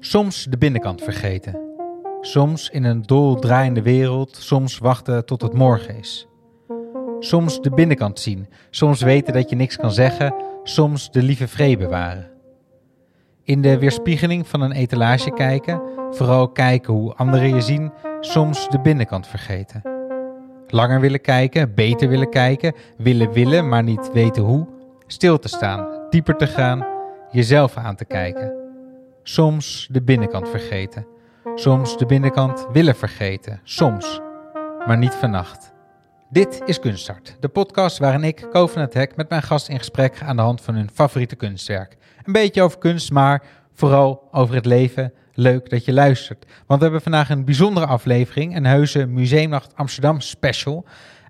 Soms de binnenkant vergeten. Soms in een dol draaiende wereld, soms wachten tot het morgen is. Soms de binnenkant zien, soms weten dat je niks kan zeggen, soms de lieve vrede bewaren. In de weerspiegeling van een etalage kijken, vooral kijken hoe anderen je zien, soms de binnenkant vergeten. Langer willen kijken, beter willen kijken, willen willen, maar niet weten hoe. Stil te staan, dieper te gaan, jezelf aan te kijken. Soms de binnenkant vergeten. Soms de binnenkant willen vergeten. Soms, maar niet vannacht. Dit is Kunststart, de podcast waarin ik, Ko van het Hek, met mijn gast in gesprek ga aan de hand van hun favoriete kunstwerk. Een beetje over kunst, maar vooral over het leven. Leuk dat je luistert. Want we hebben vandaag een bijzondere aflevering, een heuse Museumnacht Amsterdam special.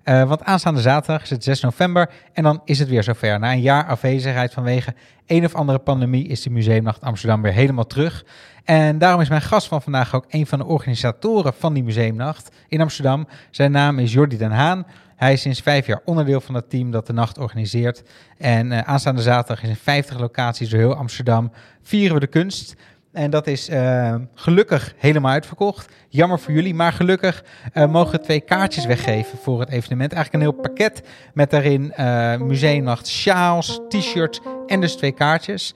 Uh, want aanstaande zaterdag is het 6 november en dan is het weer zover. Na een jaar afwezigheid vanwege een of andere pandemie is de Museumnacht Amsterdam weer helemaal terug. En daarom is mijn gast van vandaag ook een van de organisatoren van die Museumnacht in Amsterdam. Zijn naam is Jordi Den Haan. Hij is sinds vijf jaar onderdeel van het team dat de nacht organiseert. En uh, aanstaande zaterdag is in 50 locaties door heel Amsterdam vieren we de kunst. En dat is uh, gelukkig helemaal uitverkocht. Jammer voor jullie, maar gelukkig uh, mogen we twee kaartjes weggeven voor het evenement. Eigenlijk een heel pakket met daarin uh, museumnacht, sjaals, t-shirts en dus twee kaartjes.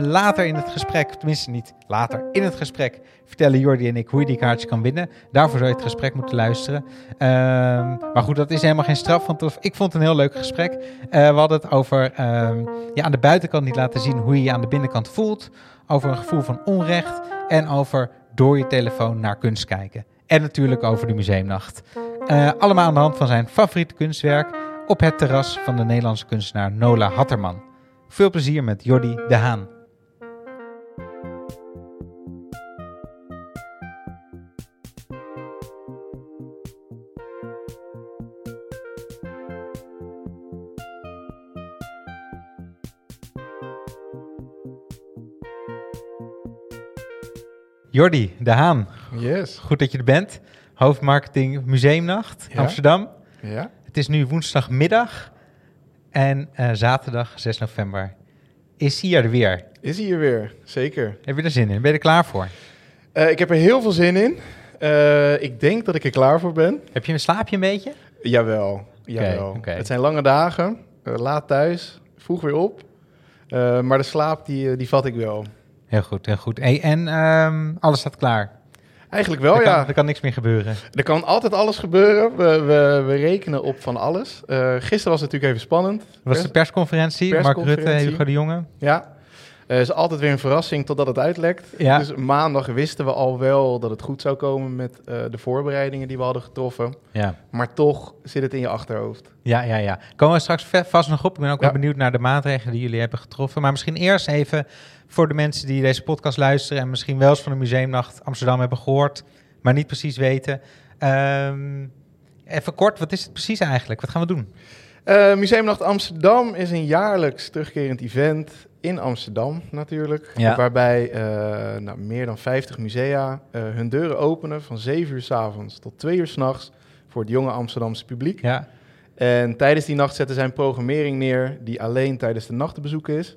later in het gesprek, tenminste niet later in het gesprek, vertellen Jordi en ik hoe je die kaartjes kan winnen. Daarvoor zou je het gesprek moeten luisteren. Ehm, maar goed, dat is helemaal geen straf, want ik vond het een heel leuk gesprek. we hadden het over ehm, ja, aan de buitenkant niet laten zien hoe je je aan de binnenkant voelt over een gevoel van onrecht en over door je telefoon naar kunst kijken. En natuurlijk over de museumnacht. Uh, allemaal aan de hand van zijn favoriete kunstwerk op het terras van de Nederlandse kunstenaar Nola Hatterman. Veel plezier met Jordi de Haan. Jordi de Haan. Yes. Goed dat je er bent. Hoofdmarketing Museumnacht Ja. Amsterdam. Ja? Het is nu woensdagmiddag en eh, zaterdag 6 november is hier er weer. Is hij hier weer? Zeker. Heb je er zin in? Ben je er klaar voor? Eh, ik heb er heel veel zin in. Eh, ik denk dat ik er klaar voor ben. Heb je een slaapje een beetje? Jawel. Jawel. Het zijn lange dagen. Laat thuis. Vroeg weer op. Maar de slaap, die, die vat ik wel. Heel goed, heel goed. Hey, en ehm, alles staat klaar. Eigenlijk wel, er, ja. kan, er kan niks meer gebeuren. Er kan altijd alles gebeuren. We, we, we rekenen op van alles. Eh, gisteren was het natuurlijk even spannend. Het was de persconferentie. Mark Rutte. Hugo de Jonge. Ja. Het is altijd weer een verrassing totdat het uitlekt. Ja. Dus maandag wisten we al wel dat het goed zou komen met eh, de voorbereidingen die we hadden getroffen. Ja. Maar toch zit het in je achterhoofd. Ja, ja, ja. Komen we straks vast nog op. Ik ben ook wel Ja. benieuwd naar de maatregelen die jullie hebben getroffen. Maar misschien eerst even voor de mensen die deze podcast luisteren... en misschien wel eens van de Museumnacht Amsterdam hebben gehoord... maar niet precies weten. Ehm, even kort, wat is het precies eigenlijk? Wat gaan we doen? Eh, Museumnacht Amsterdam is een jaarlijks terugkerend event in Amsterdam natuurlijk. Ja. Waarbij eh, nou, meer dan 50 musea eh, hun deuren openen van 7 uur s avonds tot 2 uur s'nachts voor het jonge Amsterdamse publiek. Ja, En tijdens die nacht zetten zij een programmering neer die alleen tijdens de nacht te bezoeken is.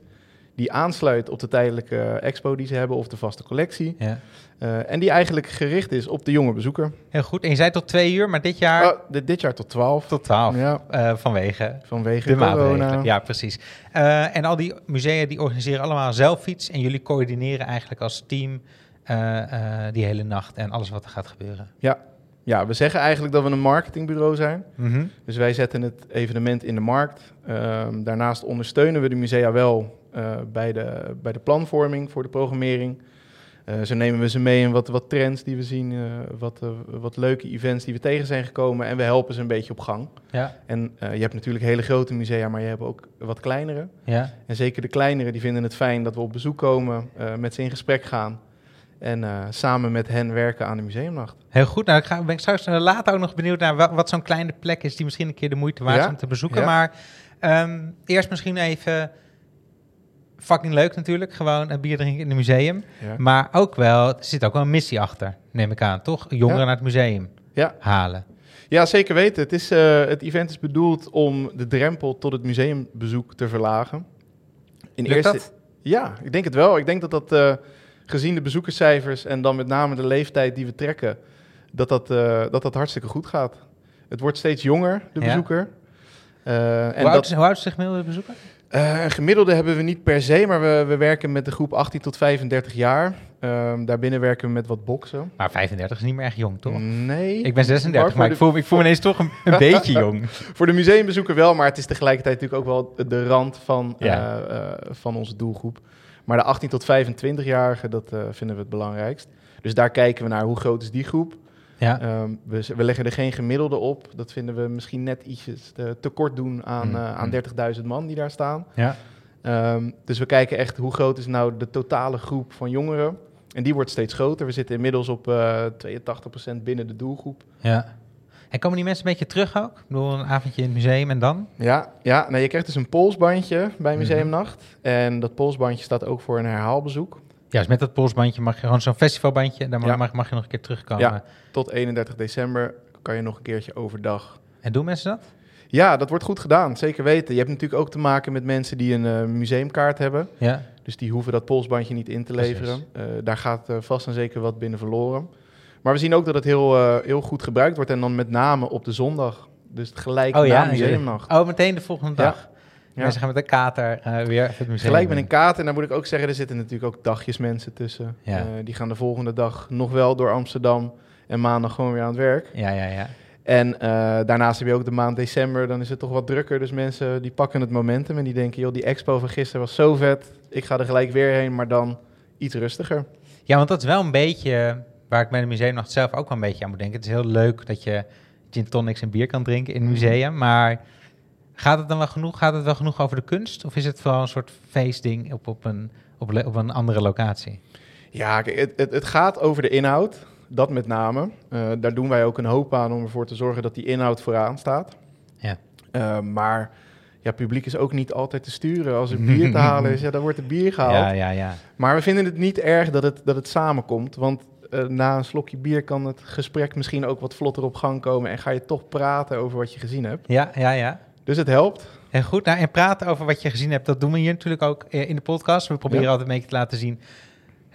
Die aansluit op de tijdelijke expo die ze hebben of de vaste collectie. ja. Eh, en die eigenlijk gericht is op de jonge bezoeker. Heel goed. En je zei tot twee uur, maar dit jaar Oh, dit, dit jaar tot 12. tot twaalf. Ja, eh, vanwege vanwege de corona. Ja, precies. Eh, en al die musea die organiseren allemaal zelf iets... en jullie coördineren eigenlijk als team die hele nacht... en alles wat er gaat gebeuren. Ja. ja, we zeggen eigenlijk dat we een marketingbureau zijn. Mhm. Dus wij zetten het evenement in de markt. Ehm, daarnaast ondersteunen we de musea wel eh, bij, de, bij de planvorming voor de programmering. Eh, zo nemen we ze mee in wat, wat trends die we zien, eh, wat, wat leuke events die we tegen zijn gekomen. En we helpen ze een beetje op gang. Ja, En je hebt natuurlijk hele grote musea, maar je hebt ook wat kleinere. ja. En zeker de kleinere, die vinden het fijn dat we op bezoek komen, met ze in gesprek gaan. En samen met hen werken aan de museumnacht. Heel goed. Nou, ik ga, ben ik straks later ook nog benieuwd naar wa- wat zo'n kleine plek is... die misschien een keer de moeite waard is Ja, om te bezoeken. ja. Maar ehm, eerst misschien even... Fucking leuk natuurlijk, gewoon een bier drinken in het museum. Ja. Maar ook wel, er zit ook wel een missie achter, neem ik aan, toch? Jongeren Ja. naar het museum Ja. halen. Ja, zeker weten. Het, is, eh, het event is bedoeld om de drempel tot het museumbezoek te verlagen. In Lukt dat? Ja, ik denk het wel. Ik denk dat dat eh, gezien de bezoekerscijfers en dan met name de leeftijd die we trekken, dat dat, eh, dat, dat hartstikke goed gaat. Het wordt steeds jonger, de bezoeker. En hoe, oud dat, is, hoe oud is de gemiddelde bezoeker? Een gemiddelde hebben we niet per se, maar we, we werken met de groep 18 tot 35 jaar. Ehm, daarbinnen werken we met wat boksen. Maar 35 is niet meer echt jong, toch? Nee. Ik ben 36, Maar ik voel, me- ik voel me ineens toch een, een beetje jong. Voor de museumbezoeker wel, maar het is tegelijkertijd natuurlijk ook wel de rand van, Ja. eh, eh, van onze doelgroep. Maar de 18 tot 25-jarigen, dat vinden we het belangrijkst. Dus daar kijken we naar hoe groot is die groep. Ja. Ehm, we, we leggen er geen gemiddelde op. Dat vinden we misschien net ietsjes te, te kort doen aan, Mm, eh, aan mm. 30.000 man die daar staan. ja. Ehm, dus we kijken echt hoe groot is nou de totale groep van jongeren. En die wordt steeds groter. We zitten inmiddels op eh 82% binnen de doelgroep. ja. En komen die mensen een beetje terug ook? Ik bedoel, een avondje in het museum en dan? Ja, ja nou, je krijgt dus een polsbandje bij Mhm. Museumnacht. En dat polsbandje staat ook voor een herhaalbezoek. Ja, dus met dat polsbandje mag je gewoon zo'n festivalbandje, daar mag, Ja. mag, mag je nog een keer terugkomen. Ja. Tot 31 december kan je nog een keertje overdag. En doen mensen dat? Ja, dat wordt goed gedaan, zeker weten. Je hebt natuurlijk ook te maken met mensen die een eh, museumkaart hebben. Ja. Dus die hoeven dat polsbandje niet in te leveren. Eh, daar gaat eh, vast en zeker wat binnen verloren. Maar we zien ook dat het heel, heel goed gebruikt wordt. En dan met name op de zondag. Dus gelijk Oh na ja, museumnacht. Oh, meteen de volgende Ja. Mensen gaan met een kater eh, weer even het museum Gelijk met een kaart. En daar moet ik ook zeggen, er zitten natuurlijk ook dagjesmensen tussen. Ja. Eh, die gaan de volgende dag nog wel door Amsterdam. En maandag gewoon weer aan het werk. Ja, ja, ja. En eh, daarnaast heb je ook de maand december. Dan is het toch wat drukker. Dus mensen die pakken het momentum. En die denken, joh, die expo van gisteren was zo vet. Ik ga er gelijk weer heen, maar dan iets rustiger. Ja, want dat is wel een beetje waar ik bij de museumnacht zelf ook wel een beetje aan moet denken. Het is heel leuk dat je gin tonics en bier kan drinken in het Mhm. museum, maar gaat het dan wel genoeg? Gaat het wel genoeg over de kunst? Of is het vooral een soort feestding op, op, een, op, een andere locatie? Ja, kijk, het, het, het gaat over de inhoud. Dat met name. Eh, daar doen wij ook een hoop aan om ervoor te zorgen dat die inhoud vooraan staat. Ja. Eh, maar ja, publiek is ook niet altijd te sturen. Als er bier te halen is, ja, dan wordt er bier gehaald. Ja, ja, ja. Maar we vinden het niet erg dat het, dat het samenkomt. Want eh, na een slokje bier kan het gesprek misschien ook wat vlotter op gang komen. En ga je toch praten over wat je gezien hebt. Ja, ja, ja. Dus het helpt. En goed, nou, en praten over wat je gezien hebt, dat doen we hier natuurlijk ook eh, in de podcast. We proberen Ja. altijd een beetje te laten zien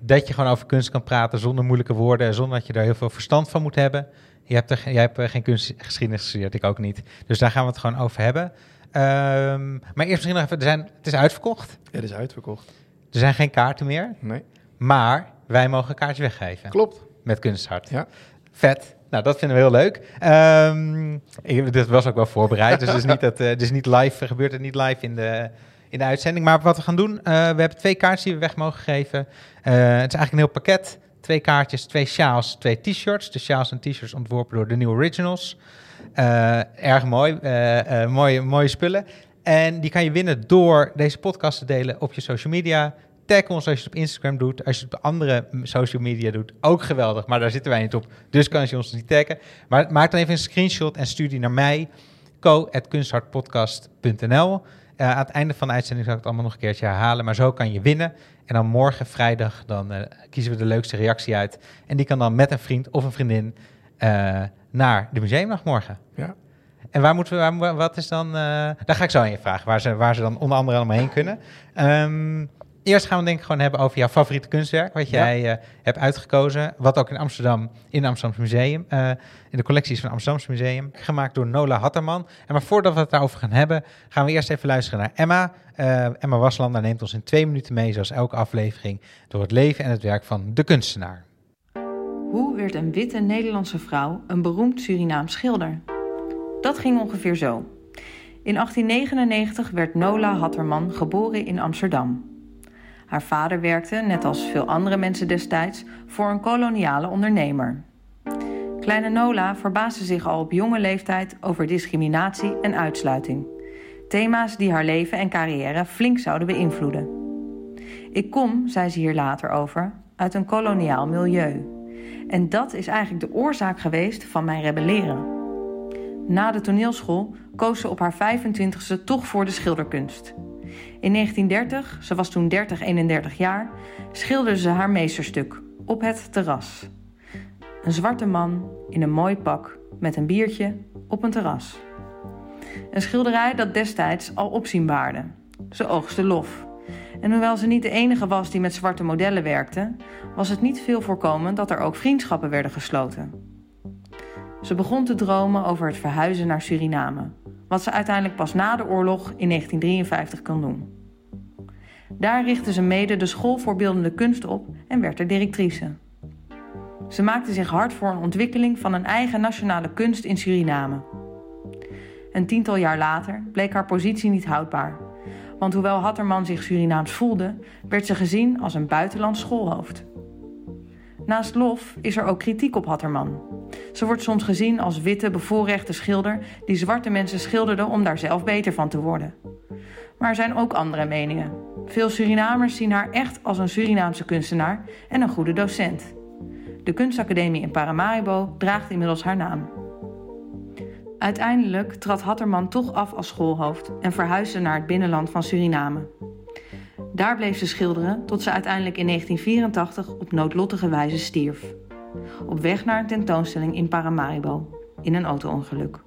dat je gewoon over kunst kan praten zonder moeilijke woorden, en zonder dat je daar heel veel verstand van moet hebben. Je hebt er, jij hebt eh, geen kunstgeschiedenis gestudeerd, ik ook niet. Dus daar gaan we het gewoon over hebben. Ehm, maar eerst misschien nog even, er zijn, het is uitverkocht. Het is uitverkocht. Er zijn geen kaarten meer, Nee, maar wij mogen kaartjes weggeven klopt. met Kunsthart. Ja. Vet. Nou, dat vinden we heel leuk. Ik, dit was ook wel voorbereid, dus het is niet, dat, eh, is niet live, gebeurt het niet live in de, in de uitzending. Maar wat we gaan doen, eh, we hebben twee kaartjes die we weg mogen geven. Eh, het is eigenlijk een heel pakket. Twee kaartjes, twee sjaals, twee t-shirts. De sjaals en t-shirts ontworpen door de New Originals. Erg mooi, mooie, mooie spullen. En die kan je winnen door deze podcast te delen op je social media. Tag ons als je het op Instagram doet. Als je het op andere social media doet, ook geweldig. Maar daar zitten wij niet op, dus kan je ons niet taggen. Maar maak dan even een screenshot en stuur die naar mij. co.kunsthartpodcast.nl Eh, Aan het einde van de uitzending zal ik het allemaal nog een keertje herhalen. Maar zo kan je winnen. En dan morgen, vrijdag, dan eh, kiezen we de leukste reactie uit. En die kan dan met een vriend of een vriendin eh, naar de museumnacht morgen. Ja. En waar moeten we, waar, wat is dan, daar ga ik zo aan je vragen, waar ze, waar ze dan onder andere allemaal heen kunnen. Ehm, eerst gaan we denk ik gewoon hebben over jouw favoriete kunstwerk, wat Ja. jij eh, hebt uitgekozen. Wat ook in Amsterdam, in het Amsterdamse Museum, eh, in de collecties van het Amsterdamse Museum, gemaakt door Nola Hatterman. En maar voordat we het daarover gaan hebben, gaan we eerst even luisteren naar Emma. Eh, Emma Waslander neemt ons in twee minuten mee, zoals elke aflevering, door het leven en het werk van de kunstenaar. Hoe werd een witte Nederlandse vrouw een beroemd Surinaams schilder? Dat ging ongeveer zo. In 1899 werd Nola Hatterman geboren in Amsterdam. Haar vader werkte, net als veel andere mensen destijds, voor een koloniale ondernemer. Kleine Nola verbaasde zich al op jonge leeftijd over discriminatie en uitsluiting. Thema's die haar leven en carrière flink zouden beïnvloeden. Ik kom, zei ze hier later over, uit een koloniaal milieu. En dat is eigenlijk de oorzaak geweest van mijn rebelleren. Na de toneelschool koos ze op haar 25ste toch voor de schilderkunst. In 1930, ze was toen 30, 31 jaar, schilderde ze haar meesterstuk op het terras. Een zwarte man in een mooi pak met een biertje op een terras. Een schilderij dat destijds al opzien baarde. Ze oogste lof. En hoewel ze niet de enige was die met zwarte modellen werkte, was het niet veel voorkomend dat er ook vriendschappen werden gesloten. Ze begon te dromen over het verhuizen naar Suriname, wat ze uiteindelijk pas na de oorlog in 1953 kon doen. Daar richtte ze mede de School voor Beeldende Kunst op en werd er directrice. Ze maakte zich hard voor een ontwikkeling van een eigen nationale kunst in Suriname. Een tiental jaar later bleek haar positie niet houdbaar. Want hoewel Hatterman zich Surinaams voelde, werd ze gezien als een buitenlands schoolhoofd. Naast lof is er ook kritiek op Hatterman. Ze wordt soms gezien als witte, bevoorrechte schilder die zwarte mensen schilderde om daar zelf beter van te worden. Maar er zijn ook andere meningen. Veel Surinamers zien haar echt als een Surinaamse kunstenaar en een goede docent. De kunstacademie in Paramaribo draagt inmiddels haar naam. Uiteindelijk trad Hatterman toch af als schoolhoofd en verhuisde naar het binnenland van Suriname. Daar bleef ze schilderen tot ze uiteindelijk in 1984 op noodlottige wijze stierf. Op weg naar een tentoonstelling in Paramaribo, in een auto-ongeluk.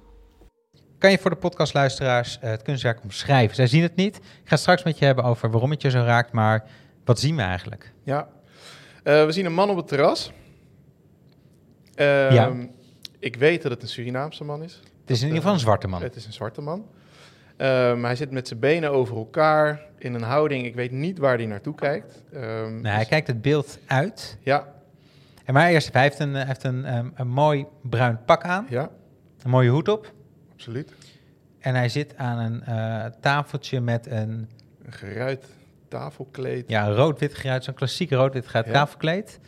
Kan je voor de podcastluisteraars uh, het kunstwerk omschrijven? Zij zien het niet. Ik ga straks met je hebben over waarom het je zo raakt, maar wat zien we eigenlijk? Ja, uh, we zien een man op het terras. Uh, ja. Ik weet dat het een Surinaamse man is. Het is in ieder geval een zwarte man. Het is een zwarte man. Um, hij zit met zijn benen over elkaar in een houding. Ik weet niet waar hij naartoe kijkt. Um, nou, hij kijkt het beeld uit. Ja. En maar eerst, hij heeft een, heeft een, um, een mooi bruin pak aan. Ja. Een mooie hoed op. Absoluut. En hij zit aan een uh, tafeltje met een... Een geruit tafelkleed. Ja, rood-wit geruit, zo'n klassiek rood-wit geruit ja. tafelkleed.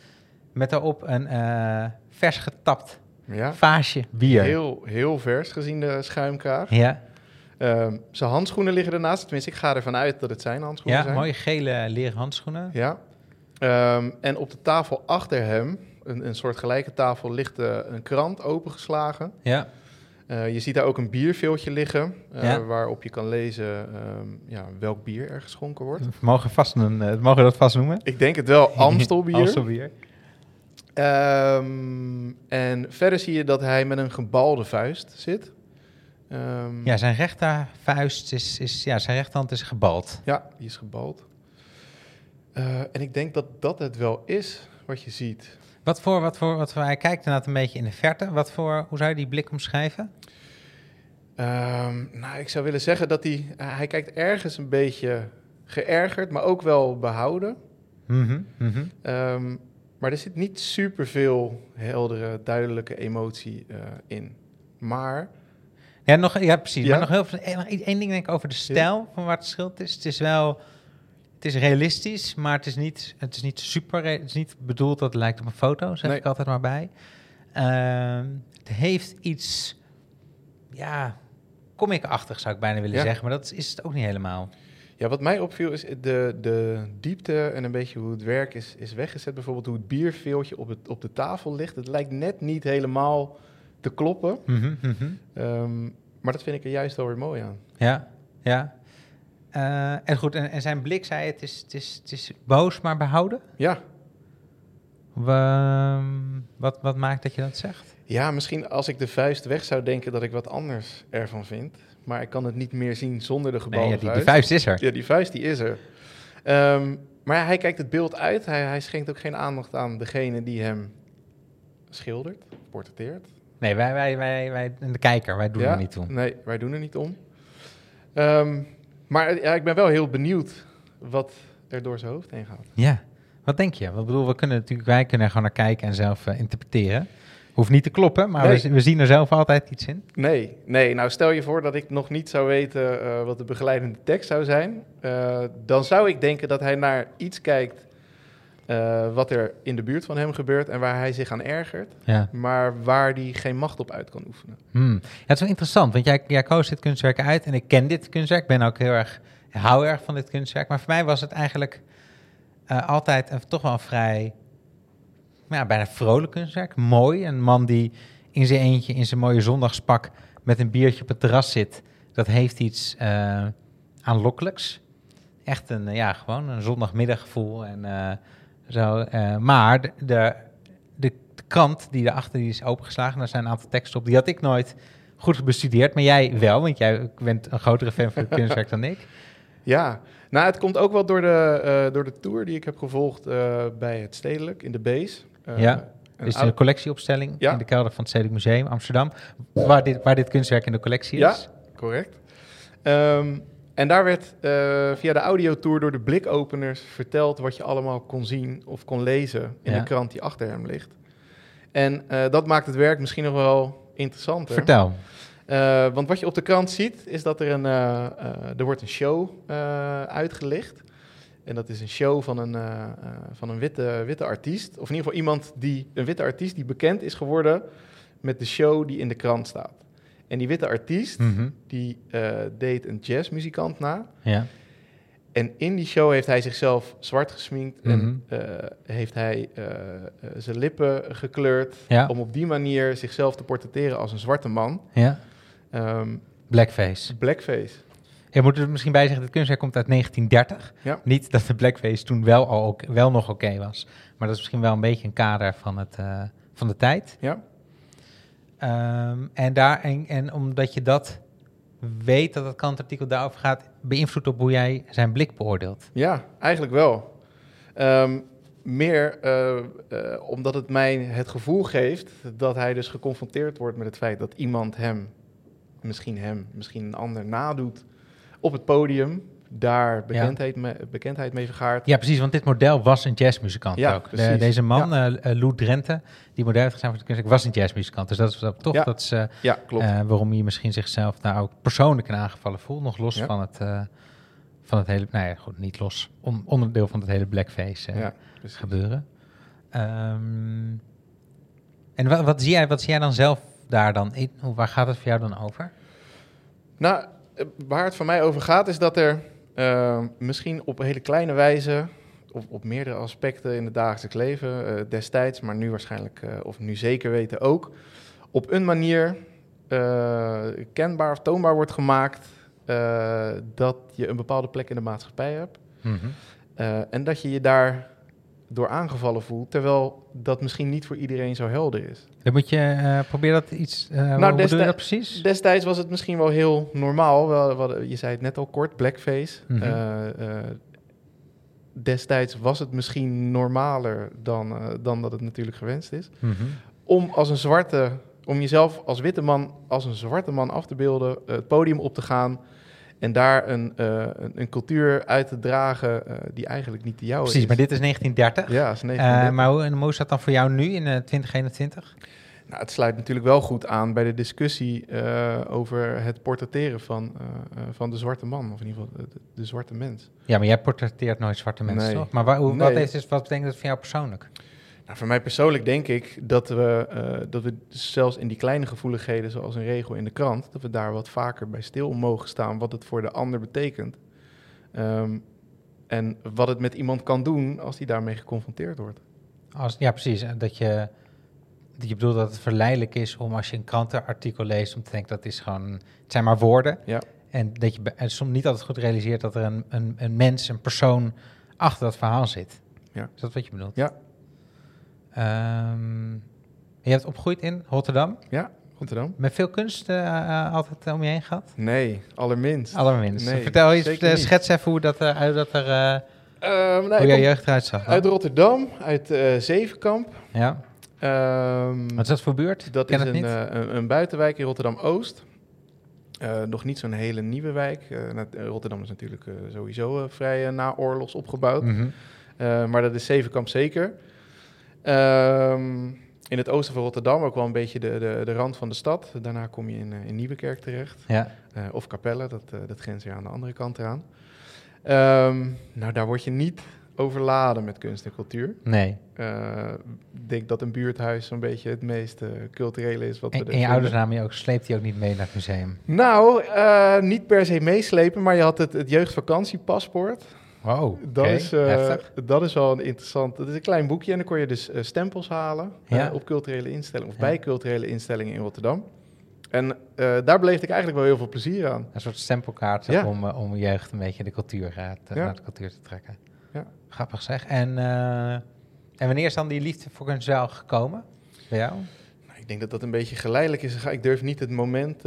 Met daarop een uh, vers getapt ja. vaasje bier. Heel, heel vers gezien de schuimkraag. Ja. Um, zijn handschoenen liggen ernaast. Tenminste, ik ga ervan uit dat het zijn handschoenen ja, zijn. Ja, mooie gele leren handschoenen. Ja. Um, en op de tafel achter hem, een, een soort gelijke tafel, ligt uh, een krant opengeslagen. Ja. Uh, je ziet daar ook een bierveeltje liggen, uh, ja. waarop je kan lezen um, ja, welk bier er geschonken wordt. Mogen, vast een, mogen we dat vast noemen? Ik denk het wel, Amstelbier. Amstelbier. Um, en verder zie je dat hij met een gebalde vuist zit. Um, ja, zijn rechtervuist is, is, ja, zijn rechterhand is gebald. Ja, die is gebald. Uh, en ik denk dat dat het wel is wat je ziet. Wat voor, wat voor, wat voor, hij kijkt inderdaad een beetje in de verte. Wat voor, hoe zou je die blik omschrijven? Um, nou, ik zou willen zeggen dat hij, uh, hij kijkt ergens een beetje geërgerd, maar ook wel behouden. Mm -hmm, mm -hmm. Um, maar er zit niet superveel heldere, duidelijke emotie uh, in. Maar... Ja, nog, ja precies. Ja? Maar nog heel veel... Eén ding denk ik over de stijl ja. van waar het schild is. Het is wel... Het is realistisch, maar het is niet, het is niet super... Het is niet bedoeld dat het lijkt op een foto, zeg nee. ik altijd maar bij. Uh, het heeft iets... Ja, comic-achtig zou ik bijna willen ja. zeggen. Maar dat is het ook niet helemaal. Ja, wat mij opviel is de, de diepte en een beetje hoe het werk is, is weggezet. Bijvoorbeeld hoe het bierveeltje op, het, op de tafel ligt. Het lijkt net niet helemaal te kloppen. Mm -hmm, mm -hmm. Um, maar dat vind ik er juist wel weer mooi aan. Ja, ja. Uh, en goed, en, en, zijn blik zei het is, het, is, het is boos, maar behouden? Ja. We, wat, wat maakt dat je dat zegt? Ja, misschien als ik de vuist weg zou denken dat ik wat anders ervan vind maar ik kan het niet meer zien zonder de gebalde nee, ja, die, vuist. Die vuist is er. Ja, die vuist die is er. Um, maar ja, hij kijkt het beeld uit. Hij, hij, schenkt ook geen aandacht aan degene die hem schildert, portretteert. Nee, wij, wij, wij, wij de kijker, wij doen ja, er niet om. Nee, wij doen er niet om. Um, maar ja, ik ben wel heel benieuwd wat er door zijn hoofd heen gaat. Ja, wat denk je? Wat bedoel, we kunnen natuurlijk, wij kunnen er gewoon naar kijken en zelf uh, interpreteren. Hoeft niet te kloppen, maar nee. we, we, zien er zelf altijd iets in. Nee, nee. Nou, stel je voor dat ik nog niet zou weten uh, wat de begeleidende tekst zou zijn. Uh, dan zou ik denken dat hij naar iets kijkt uh, wat er in de buurt van hem gebeurt en waar hij zich aan ergert. Ja. Maar waar hij geen macht op uit kan oefenen. Hmm. Ja, het is wel interessant, want jij, jij koos dit kunstwerk uit en ik ken dit kunstwerk. Ik ben ook heel erg, hou erg van dit kunstwerk. Maar voor mij was het eigenlijk altijd een, toch wel een vrij ja, bijna vrolijk kunstwerk. Mooi. Een man die in zijn eentje, in zijn mooie zondagspak, met een biertje op het terras zit. Dat heeft iets uh, aanlokkelijks. Echt een, ja, gewoon een zondagmiddaggevoel. En, zo, uh, maar de, de, de, krant die erachter die is opengeslagen, daar zijn een aantal teksten op. Die had ik nooit goed bestudeerd, maar jij wel, want jij bent een grotere fan van het kunstwerk dan ik. Ja, nou, het komt ook wel door de, eh, door de tour die ik heb gevolgd eh, bij het Stedelijk in de Base. Eh, Ja, een oud- de collectieopstelling Ja. in de kelder van het Stedelijk Museum Amsterdam, waar dit, waar dit kunstwerk in de collectie Ja. is. Correct. Ehm, en daar werd eh, via de audiotour door de blikopeners verteld wat je allemaal kon zien of kon lezen in Ja. de krant die achter hem ligt. En eh, dat maakt het werk misschien nog wel interessanter. Vertel. Eh, want wat je op de krant ziet, is dat er een, er wordt een show uitgelicht. En dat is een show van een, van een witte, witte artiest. Of in ieder geval iemand die, een witte artiest die bekend is geworden met de show die in de krant staat. En die witte artiest, Mhm. die eh, deed een jazzmuzikant na. Ja. En in die show heeft hij zichzelf zwart gesminkt Mhm. en eh, heeft hij eh, zijn lippen gekleurd. Ja. Om op die manier zichzelf te portretteren als een zwarte man. ja. Ehm, Blackface. blackface. Je moet er misschien bij zeggen, het kunstwerk komt uit 1930. Ja. Niet dat de blackface toen wel, al ook, wel nog oké was. Maar dat is misschien wel een beetje een kader van, het, van de tijd. Ja. Ehm, en, daar, en, en omdat je dat weet, dat het kantartikel daarover gaat, beïnvloedt op hoe jij zijn blik beoordeelt. Ja, eigenlijk wel. Ehm, meer eh, eh, omdat het mij het gevoel geeft dat hij dus geconfronteerd wordt met het feit dat iemand hem, misschien hem, misschien een ander nadoet op het podium. Daar bekendheid, mee, bekendheid mee vergaart. Ja, precies, want dit model was een jazzmuzikant Ja, ook. De- deze man, eh eh, Lou Drenthe, die model heeft gezien voor kunstwerk, was een jazzmuzikant. Dus dat is toch Ja. dat is, Ja, klopt. eh, waarom hij misschien zichzelf daar ook persoonlijk in aangevallen voelt. Nog los Ja. van, het, eh, van het hele, nou ja, goed, niet los, on- onderdeel van het hele blackface eh, ja, gebeuren. Ehm, en wat, wat, zie jij, wat zie jij dan zelf daar dan in? Hoe, waar gaat het voor jou dan over? Nou, waar het voor mij over gaat is dat er eh, misschien op een hele kleine wijze, of op meerdere aspecten in het dagelijks leven eh, destijds, maar nu waarschijnlijk, eh, of nu zeker weten ook, op een manier eh, kenbaar of toonbaar wordt gemaakt dat je een bepaalde plek in de maatschappij hebt. Eh, en dat je je daar door aangevallen voelt, terwijl dat misschien niet voor iedereen zo helder is. Dan moet je, eh probeer dat iets, uh, hoe destij- bedoel je dat precies? Destijds was het misschien wel heel normaal. Wel, je zei het net al kort, blackface. Mhm. Eh, destijds was het misschien normaler dan, dan dat het natuurlijk gewenst is. Mhm. Om als een zwarte, om jezelf als witte man, als een zwarte man af te beelden, het podium op te gaan en daar een, eh, een, een cultuur uit te dragen eh, die eigenlijk niet de jouwe Precies, is. maar dit is 1930. Ja, is Eh, 1930. maar hoe, en hoe is dat dan voor jou nu in eh 2021? Nou, het sluit natuurlijk wel goed aan bij de discussie eh, over het portretteren van, eh, eh, van de zwarte man, of in ieder geval de, de zwarte mens. Ja, maar jij portretteert nooit zwarte mensen, Nee. toch? Maar waar, hoe, wat, is, wat betekent dat voor jou persoonlijk? Nou, voor mij persoonlijk denk ik dat we, eh, dat we zelfs in die kleine gevoeligheden, zoals een regel in de krant, dat we daar wat vaker bij stil mogen staan, wat het voor de ander betekent. Ehm, en wat het met iemand kan doen als die daarmee geconfronteerd wordt. Als, ja, precies. Dat je, dat je bedoelt dat het verleidelijk is om als je een krantenartikel leest, om te denken dat is gewoon, het zijn maar woorden. Ja. En dat je en soms niet altijd goed realiseert dat er een, een, een mens, een persoon achter dat verhaal zit. Ja. Is dat wat je bedoelt? Ja. Ehm, je hebt opgegroeid in Rotterdam. Ja, Rotterdam? Met veel kunst eh, eh, altijd om je heen gehad? Nee, allerminst. Allerminst. Nee, Vertel eens, eh, schets even hoe, dat, er, dat er, eh, Ehm, nou, hoe jouw jeugd eruit zag. dan. uit Rotterdam, uit eh, Zevenkamp. Ja. Ehm, Wat is dat voor buurt? Dat Ken is een, eh, een, een buitenwijk in Rotterdam-Oost. Eh, nog niet zo'n hele nieuwe wijk. Eh, eh, Rotterdam is natuurlijk eh, sowieso eh, vrij naoorlogs opgebouwd. Mhm. Eh, maar dat is Zevenkamp zeker. Ehm, in het oosten van Rotterdam, ook wel een beetje de, de, de rand van de stad. Daarna kom je in, eh, in Nieuwekerk terecht. Ja. Eh, of Capelle, dat, eh, dat grenst weer aan de andere kant eraan. Ehm, nou, daar word je niet overladen met kunst en cultuur. Nee. Ik denk dat een buurthuis zo'n beetje het meest culturele is wat En, en je ouders namen je ook, sleept die ook niet mee naar het museum? Nou, niet per se meeslepen, maar je had het, het jeugdvakantiepaspoort. Wow, Dat, is, eh, dat is wel een interessant. Dat is een klein boekje en dan kon je dus eh, stempels halen eh, op culturele instellingen of Ja. bij culturele instellingen in Rotterdam. En daar beleefde ik eigenlijk wel heel veel plezier aan. Een soort stempelkaart Ja. om, om jeugd een beetje de cultuur, te, naar de cultuur te trekken. Ja. Grappig zeg. En, en wanneer is dan die liefde voor kunst wel gekomen bij jou? Nou, ik denk dat dat een beetje geleidelijk is. Ik durf niet het moment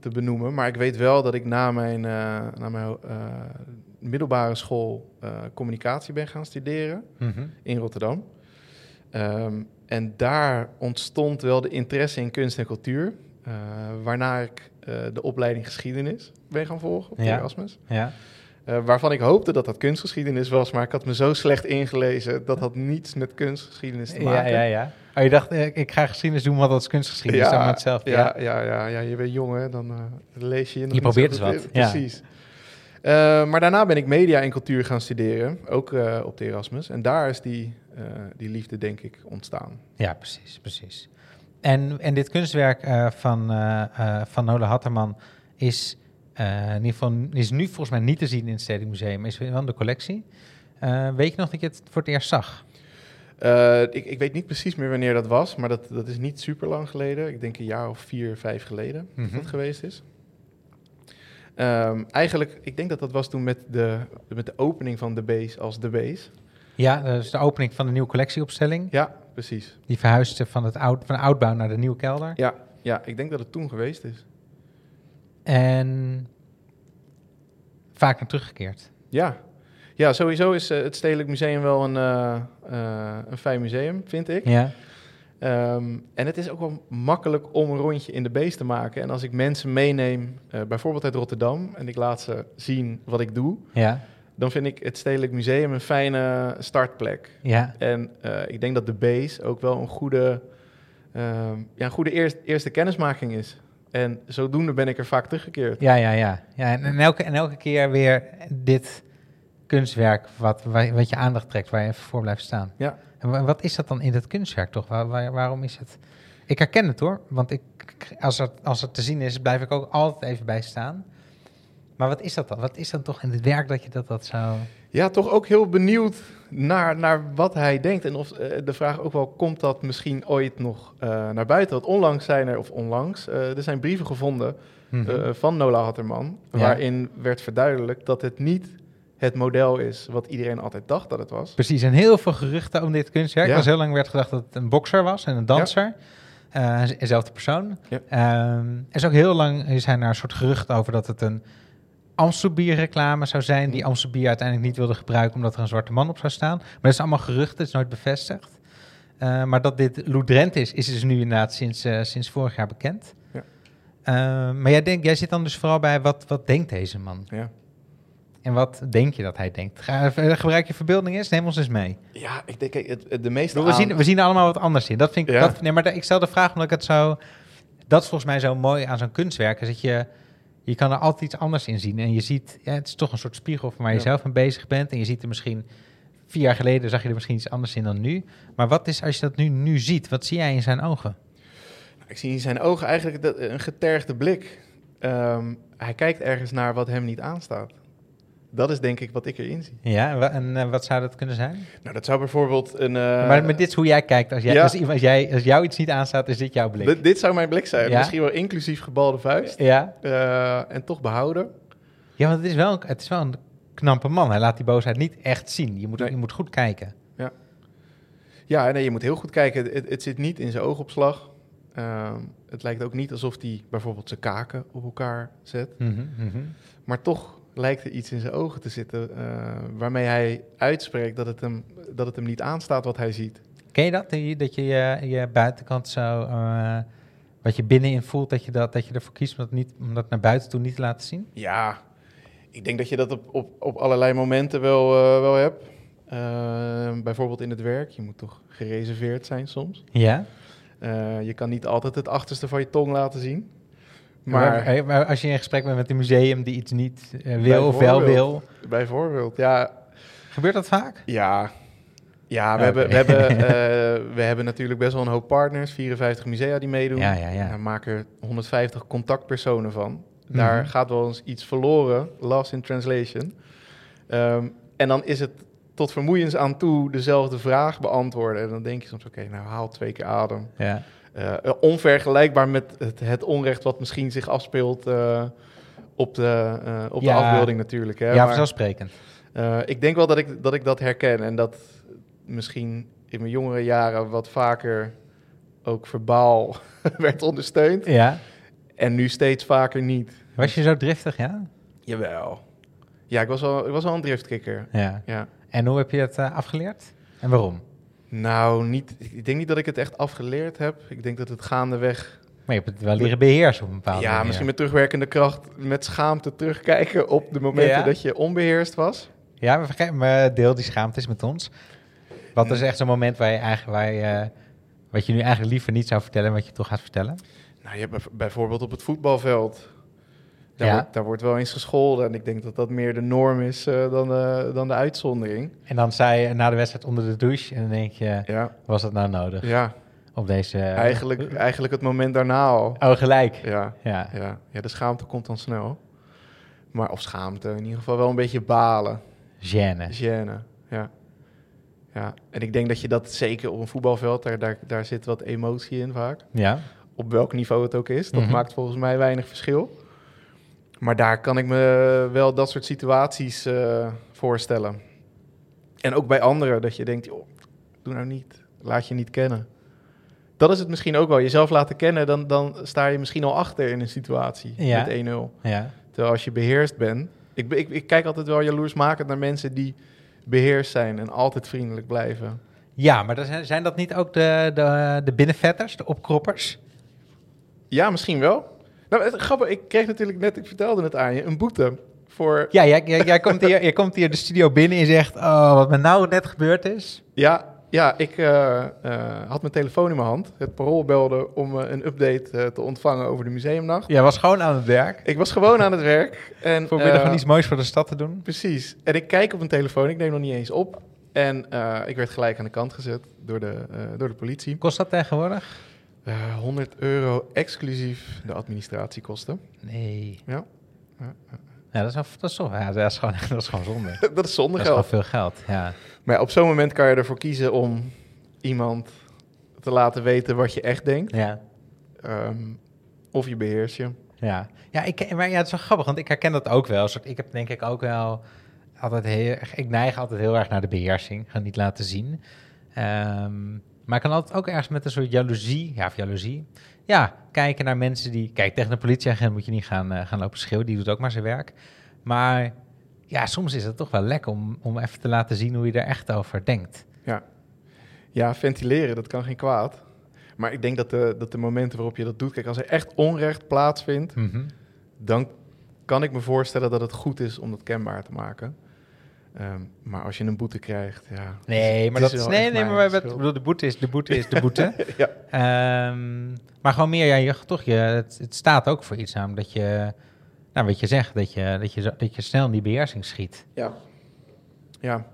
te benoemen. Maar ik weet wel dat ik na mijn, na mijn middelbare school eh, communicatie ben gaan studeren Mhm. in Rotterdam. Ehm, en daar ontstond wel de interesse in kunst en cultuur. eh, waarna ik eh, de opleiding geschiedenis ben gaan volgen op Ja. Erasmus. Ja. Waarvan ik hoopte dat dat kunstgeschiedenis was, maar ik had me zo slecht ingelezen. Dat had niets met kunstgeschiedenis te Ja, maken. ja, ja. Oh, je dacht, ik ga geschiedenis doen, want dat is kunstgeschiedenis. Ja, hetzelfde. Ja. ja, ja, ja, ja, je bent jong hè, dan lees je je nog Je probeert eens goed wat, ja. Eh, maar daarna ben ik media en cultuur gaan studeren, ook eh, op de Erasmus. En daar is die, eh, die liefde denk ik ontstaan. Ja, precies, precies. En, en dit kunstwerk van, van Nola Hatterman is, in ieder geval, is nu volgens mij niet te zien in het Stedelijk Museum, maar is wel in de collectie. Weet je nog dat je het voor het eerst zag? Ik, ik weet niet precies meer wanneer dat was, maar dat, dat is niet super lang geleden. Ik denk een jaar of vier, vijf geleden dat Mhm. dat geweest is. Ehm, eigenlijk, ik denk dat dat was toen met de, met de opening van de base als de base. Ja, dat is de opening van de nieuwe collectieopstelling. Ja, precies. Die verhuisde van, het oud, van de oudbouw naar de nieuwe kelder. Ja, ja, ik denk dat het toen geweest is. En vaak naar teruggekeerd. Ja, ja sowieso is eh, het Stedelijk Museum wel een, eh, eh, een fijn museum, vind ik. Ja, Ehm, en het is ook wel makkelijk om een rondje in de beest te maken. En als ik mensen meeneem, eh, bijvoorbeeld uit Rotterdam, en ik laat ze zien wat ik doe, ja, dan vind ik het Stedelijk Museum een fijne startplek. ja. En eh, ik denk dat de base ook wel een goede, ehm, ja, een goede eerst, eerste kennismaking is. En zodoende ben ik er vaak teruggekeerd. Ja, ja, ja. ja en, elke, en elke keer weer dit kunstwerk wat, wat je aandacht trekt, waar je even voor blijft staan. Ja. En wa- wat is dat dan in dat kunstwerk toch? Waar, waar- waarom is het? Ik herken het hoor, want ik, als, het, als het te zien is, blijf ik ook altijd even bij staan. Maar wat is dat dan? Wat is dan toch in het werk dat je dat, dat zou... Ja, toch ook heel benieuwd naar, naar wat hij denkt. En of eh, de vraag ook wel, komt dat misschien ooit nog eh, naar buiten? Want onlangs zijn er, of onlangs, eh, er zijn brieven gevonden Mhm. van Nola Hatterman... Ja. waarin werd verduidelijkt dat het niet het model is wat iedereen altijd dacht dat het was. Precies, en heel veel geruchten om dit kunstwerk. Ja. Er was heel lang werd gedacht dat het een bokser was en een danser. Eh, dezelfde persoon. Ja. Ehm, er is ook heel lang zijn er een soort geruchten over dat het een Amstelbier reclame zou zijn... die. Amstelbier uiteindelijk niet wilde gebruiken... omdat er een zwarte man op zou staan. Maar dat is allemaal geruchten, het is nooit bevestigd. Eh, maar dat dit Lou Drent is, is dus nu inderdaad sinds, eh, sinds vorig jaar bekend. Ja. Eh, maar jij, denkt, jij zit dan dus vooral bij, wat, wat denkt deze man? Ja. En wat denk je dat hij denkt? Ga, eh, gebruik je verbeelding eens, neem ons eens mee. Ja, ik denk, kijk, het, het- de meeste We, zien, we zien allemaal wat anders in. Dat vind ik, Ja. dat, nee, maar ik stel de vraag omdat ik het zo... Dat is volgens mij zo mooi aan zo'n kunstwerk. Is dat je, je kan er altijd iets anders in zien. En je ziet, ja, het is toch een soort spiegel van waar je Ja. zelf mee bezig bent. En je ziet er misschien... Vier jaar geleden zag je er misschien iets anders in dan nu. Maar wat is, als je dat nu, nu ziet, wat zie jij in zijn ogen? Ik zie in zijn ogen eigenlijk dat- een getergde blik. Ehm, hij kijkt ergens naar wat hem niet aanstaat. Dat is denk ik wat ik erin zie. Ja, en, eh, wat zou dat kunnen zijn? Nou, dat zou bijvoorbeeld een... eh, maar met dit is hoe jij kijkt. Als, jij, ja. als, jij, als jou iets niet aanstaat, is dit jouw blik. dit, dit zou mijn blik zijn. Ja? Misschien wel inclusief gebalde vuist. ja? eh, en toch behouden. ja, want het is, wel, het is wel een knappe man. Hij laat die boosheid niet echt zien. Je moet, Nee. je moet goed kijken. Ja, nee, je moet heel goed kijken. Het, het zit niet in zijn oogopslag. Ehm, het lijkt ook niet alsof hij bijvoorbeeld zijn kaken op elkaar zet. Mhm, mhm. Maar toch lijkt er iets in zijn ogen te zitten... eh, waarmee hij uitspreekt dat het, hem, dat het hem niet aanstaat wat hij ziet. Ken je dat? Dat je je, je buitenkant zo, eh, wat je binnenin voelt, dat je, dat, dat je ervoor kiest om dat, niet, om dat naar buiten toe niet te laten zien? Ja, ik denk dat je dat op, op, op allerlei momenten wel, eh, wel hebt. Bijvoorbeeld in het werk. Je moet toch gereserveerd zijn soms. Ja. Eh, je kan niet altijd het achterste van je tong laten zien. Maar Maar, maar als je in gesprek bent met een museum die iets niet eh, wil of wel wil, bijvoorbeeld, ja, gebeurt dat vaak? ja, ja we, hebben, we, hebben, eh, we hebben natuurlijk best wel een hoop partners. 54 musea die meedoen. Ja, ja, ja. We maken er 150 contactpersonen van. Daar Mhm. gaat wel eens iets verloren, lost in translation. Ehm, en dan is het tot vermoeiens aan toe dezelfde vraag beantwoorden. En dan denk je soms, oké, nou haal twee keer adem. Ja. Eh, onvergelijkbaar met het, het onrecht wat misschien zich afspeelt eh, op, de, eh, op Ja. de afbeelding natuurlijk. Hè. ja, Maar, vanzelfsprekend. eh, ik denk wel dat ik, dat ik dat herken en dat misschien in mijn jongere jaren wat vaker ook verbaal werd ondersteund. Ja. En nu steeds vaker niet. Was je zo driftig, ja? Jawel. Ja, ik was wel, ik was wel een driftkikker. Ja. Ja. En hoe heb je het eh, afgeleerd? En waarom? Nou, niet, ik denk niet dat ik het echt afgeleerd heb. Ik denk dat het gaandeweg... Maar je hebt het wel leren beheersen op een bepaalde Ja, manier. misschien met terugwerkende kracht, met schaamte terugkijken op de momenten Ja? dat je onbeheerst was. Ja, maar, vergeet, maar deel die schaamte eens met ons. Wat is echt zo'n moment waar je eigenlijk, waar je, wat je nu eigenlijk liever niet zou vertellen, wat je toch gaat vertellen? Nou, je hebt bijv- bijvoorbeeld op het voetbalveld. Daar, Ja. wordt, daar wordt wel eens gescholden. En ik denk dat dat meer de norm is eh, dan, de, dan de uitzondering. En dan sta je na de wedstrijd onder de douche en dan denk je, Ja, was dat nou nodig ja op deze... eigenlijk, eigenlijk het moment daarna al. Oh, gelijk. Ja, Ja. ja, ja, de schaamte komt dan snel. Maar, of schaamte, in ieder geval wel een beetje balen. Gêne. Gêne, ja. ja. En ik denk dat je dat zeker op een voetbalveld, daar, daar, daar zit wat emotie in vaak. Ja. Op welk niveau het ook is. Dat Mhm. maakt volgens mij weinig verschil. Maar daar kan ik me wel dat soort situaties eh, voorstellen. En ook bij anderen, dat je denkt, joh, doe nou niet. Laat je niet kennen. Dat is het misschien ook wel. Jezelf laten kennen, dan, dan sta je misschien al achter in een situatie Ja. met 1-0. Ja. Terwijl als je beheerst bent... Ik, ik, ik kijk altijd wel jaloersmakend naar mensen die beheerst zijn en altijd vriendelijk blijven. Ja, maar zijn dat niet ook de, de, de binnenvetters, de opkroppers? Ja, misschien wel. Nou, het, grappig, ik kreeg natuurlijk net, ik vertelde het aan je, een boete voor... Ja, jij, jij, jij, komt hier, jij komt hier de studio binnen en zegt, oh, wat me nou net gebeurd is. Ja, ja ik eh, eh, had mijn telefoon in mijn hand. Het parool belde om eh, een update te ontvangen over de museumnacht. Jij was gewoon aan het werk. Ik was gewoon aan het werk. En, Voor middel eh, van iets moois voor de stad te doen. Precies. En ik kijk op mijn telefoon, ik neem nog niet eens op. En ik werd gelijk aan de kant gezet door de, door de politie. Kost dat tegenwoordig? Eh 100 euro exclusief de administratiekosten. Nee. Ja. Ja, dat is, dat is, ja, dat is gewoon, dat is gewoon zonde. dat is zonder Dat is geld. veel geld, ja. Maar ja, op zo'n moment kan je ervoor kiezen om iemand te laten weten wat je echt denkt. Ja. Ehm, of je beheers je. Ja, ja, ik, maar ja, het is wel grappig, want ik herken dat ook wel. Soort, ik heb denk ik ook wel altijd heel erg, ik neig altijd heel erg naar de beheersing, ga niet laten zien. Ehm, maar ik kan altijd ook ergens met een soort jaloezie, ja, of jaloezie, ja, kijken naar mensen die, kijk, tegen een politieagent moet je niet gaan, eh, gaan lopen schreeuwen, die doet ook maar zijn werk. Maar ja, soms is het toch wel lekker om, om even te laten zien hoe je er echt over denkt. Ja, ventileren, dat kan geen kwaad. Maar ik denk dat de, dat de momenten waarop je dat doet... Kijk, als er echt onrecht plaatsvindt... Mhm. dan kan ik me voorstellen dat het goed is om dat kenbaar te maken. Ehm, maar als je een boete krijgt, ja... Nee, maar dat is, nee, nee, maar wat, bedoel, de boete is de boete is de boete. Ja. Ehm, maar gewoon meer, ja, je, toch, je, het, het staat ook voor iets namelijk dat je, nou, wat je zegt, dat je, dat je, dat je snel in die beheersing schiet. Ja. Ja. ja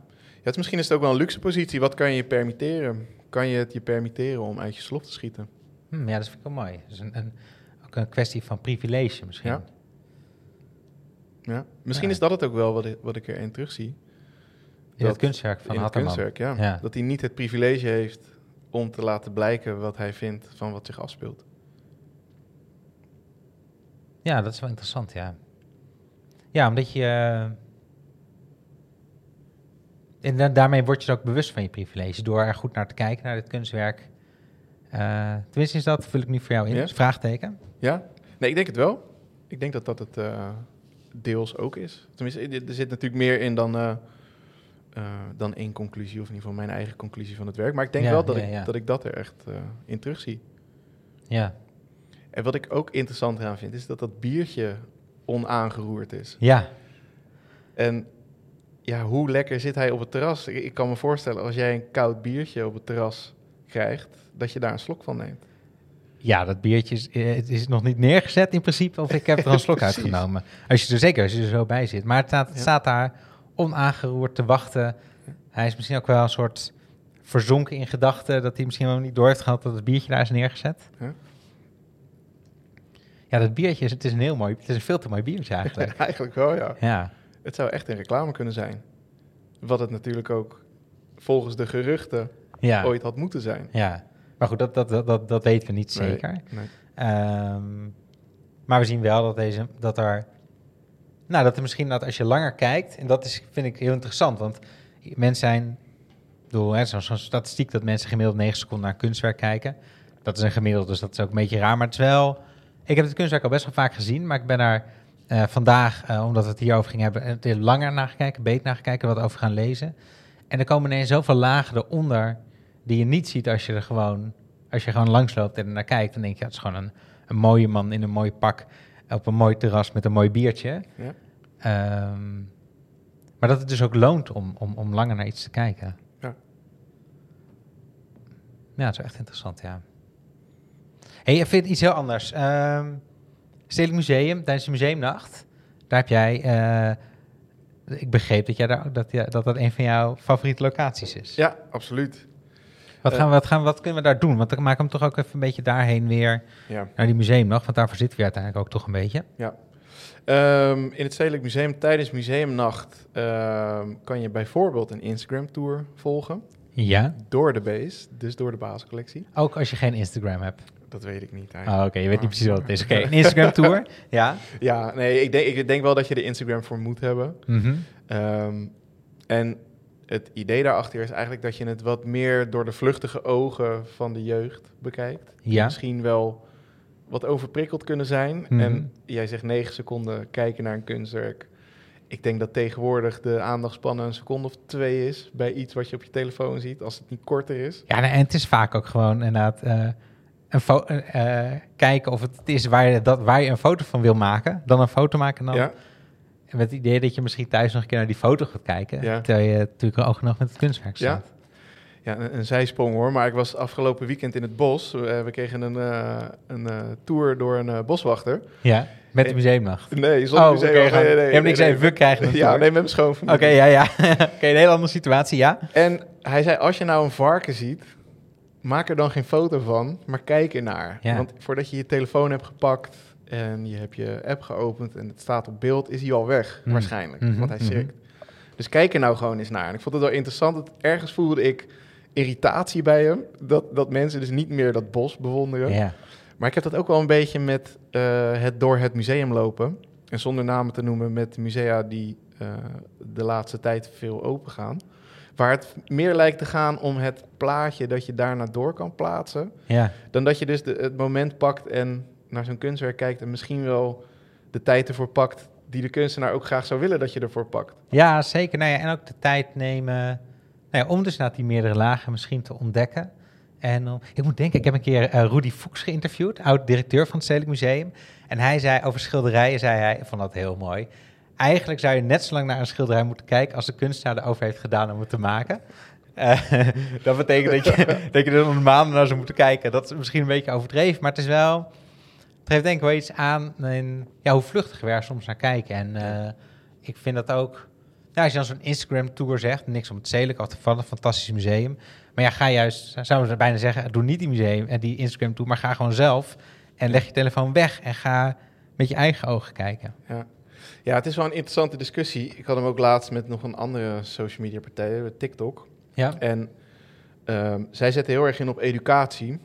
het, is- misschien is het ook wel een luxe positie. Wat kan je je permitteren? Kan je het je permitteren om uit je slof te schieten? Hm, ja, dat vind ik wel mooi. Dat is een, een, ook een kwestie van privilege misschien. Ja. Ja. Misschien Ja. is dat het ook wel wat ik, wat ik erin terugzie. Het Dat- kunstwerk van in het kunstwerk, ja. Ja. Dat hij niet het privilege heeft om te laten blijken wat hij vindt van wat zich afspeelt. Ja, dat is wel interessant, ja. Ja, omdat je... eh, En da- daarmee word je ook bewust van je privilege. Door er goed naar te kijken, naar dit kunstwerk. Eh, tenminste is dat, vul ik nu voor jou in, Ja? vraagteken. Ja? Nee, ik denk het wel. Ik denk dat dat het eh, deels ook is. Tenminste, er zit natuurlijk meer in dan, eh, dan één conclusie, of in ieder geval mijn eigen conclusie van het werk. Maar ik denk Ja, wel dat, ja, ik, dat ik dat er echt eh, in terugzie. Ja, En wat ik ook interessant eraan vind, is dat dat biertje onaangeroerd is. ja. En ja, hoe lekker zit hij op het terras? Ik, ik kan me voorstellen, als jij een koud biertje op het terras krijgt, dat je daar een slok van neemt. Ja, dat biertje is, eh, het is nog niet neergezet in principe. Of ik heb er een slok uitgenomen. Als je er zeker, als je er zo bij zit. Maar het staat, het staat daar onaangeroerd te wachten. Hij is misschien ook wel een soort verzonken in gedachten. Dat hij misschien wel niet door heeft gehad dat het biertje daar is neergezet. Ja. Ja, dat biertje is, het is een heel mooi, het is een veel te mooi biertje eigenlijk. Eigenlijk wel, ja. ja, Het zou echt een reclame kunnen zijn. Wat het natuurlijk ook volgens de geruchten ja, ooit had moeten zijn. ja. Maar goed, dat, dat, dat, dat, dat weten we niet Nee, zeker. nee. Ehm, maar we zien wel dat, deze, dat er... Nou, dat er misschien dat als je langer kijkt... En dat is, vind ik heel interessant, want mensen zijn... Bedoel, zo'n statistiek dat mensen gemiddeld 9 seconden naar kunstwerk kijken. Dat is een gemiddelde, dus dat is ook een beetje raar. Maar het is wel Ik heb het kunstwerk al best wel vaak gezien, maar ik ben daar eh, vandaag, eh, omdat we het hierover gingen hebben, langer naar gekeken, beter naar gekeken, wat over gaan lezen. En er komen ineens zoveel lagen eronder die je niet ziet als je er gewoon, als je gewoon langsloopt en naar kijkt. Dan denk je, ja, het is gewoon een, een mooie man in een mooi pak op een mooi terras met een mooi biertje. Ja. Ehm, maar dat het dus ook loont om, om, om langer naar iets te kijken. Ja. Ja, dat is echt interessant, ja. hey, ik vind iets heel anders. Ehm Stedelijk Museum, tijdens de museumnacht, daar heb jij... eh, ik begreep dat, jij daar, dat, dat dat een van jouw favoriete locaties is. Ja, absoluut. Wat, Eh. gaan we, wat, gaan, we- wat kunnen we daar doen? Want dan maak hem toch ook even een beetje daarheen weer Ja. naar die museumnacht. Want daarvoor zitten we uiteindelijk ook toch een beetje. Ehm, in het Stedelijk Museum tijdens museumnacht ehm, kan je bijvoorbeeld een Instagram-tour volgen. Ja, Door de base, dus door de basiscollectie. ook als je geen Instagram hebt. Dat weet ik niet Oh, oké, je weet niet Maar- precies wat het is. Oké, een Instagram-tour. ja. Ja, nee, ik denk, ik denk wel dat je er Instagram voor moet hebben. Mhm. Ehm, en het idee daarachter is eigenlijk dat je het wat meer door de vluchtige ogen van de jeugd bekijkt. Ja. Misschien wel wat overprikkeld kunnen zijn. Mhm. En jij zegt negen seconden kijken naar een kunstwerk. Ik denk dat tegenwoordig de aandachtspannen een seconde of twee is bij iets wat je op je telefoon ziet, als het niet korter is. Ja, en het is vaak ook gewoon inderdaad eh, een eh, kijken of het is waar je, dat, waar je een foto van wil maken. Dan een foto maken en dan Ja, met het idee dat je misschien thuis nog een keer naar die foto gaat kijken. Ja. Terwijl je natuurlijk oog en oog met het kunstwerk Ja. staat. ja een, een zijsprong hoor, maar ik was afgelopen weekend in het bos. We, we kregen een, eh, een eh, tour door een eh, boswachter. Ja, met de museumnacht. Nee, zonder Oh, museum. oké, Nee, nee, niks even, we krijgen Ja, nee, met mijn Oké, ja, ja. Oké, een hele andere situatie, ja. En hij zei, als je nou een varken ziet, maak er dan geen foto van, maar kijk ernaar. Ja. Want voordat je je telefoon hebt gepakt en je hebt je app geopend en het staat op beeld, is hij al weg, Mm. waarschijnlijk. Mhm, Want hij mhm. schrikt. Dus kijk er nou gewoon eens naar. En ik vond het wel interessant, dat ergens voelde ik irritatie bij hem, dat, dat mensen dus niet meer dat bos bewonderen. Maar ik heb dat ook wel een beetje met eh, het door het museum lopen. En zonder namen te noemen met musea die eh, de laatste tijd veel open gaan. Waar het meer lijkt te gaan om het plaatje dat je daarna door kan plaatsen. ja. Dan dat je dus de, het moment pakt en naar zo'n kunstwerk kijkt. En misschien wel de tijd ervoor pakt die de kunstenaar ook graag zou willen dat je ervoor pakt. ja zeker. Nou ja, en ook de tijd nemen nou ja, om dus naar die meerdere lagen misschien te ontdekken. En eh, ik moet denken, ik heb een keer eh, Rudy Fuchs geïnterviewd, oud-directeur van het Stedelijk Museum. En hij zei over schilderijen, zei hij, ik vond dat heel mooi. Eigenlijk zou je net zo lang naar een schilderij moeten kijken als de kunstenaar erover heeft gedaan om het te maken. Eh, dat betekent dat je, dat je er nog maanden naar zou moeten kijken. Dat is misschien een beetje overdreven, maar het is wel... Het geeft denk ik wel iets aan in, ja, hoe vluchtig we er soms naar kijken. En eh, ik vind dat ook... Nou, als je dan zo'n Instagram-tour zegt, niks om het zedelijk af te vallen, een fantastisch museum. Maar ja, ga juist, zouden we bijna zeggen, doe niet die museum en die Instagram-tour, maar ga gewoon zelf en leg je telefoon weg en ga met je eigen ogen kijken. Ja. ja, het is wel een interessante discussie. Ik had hem ook laatst met nog een andere social media partij, met TikTok. Ja, En ehm, zij zetten heel erg in op educatie.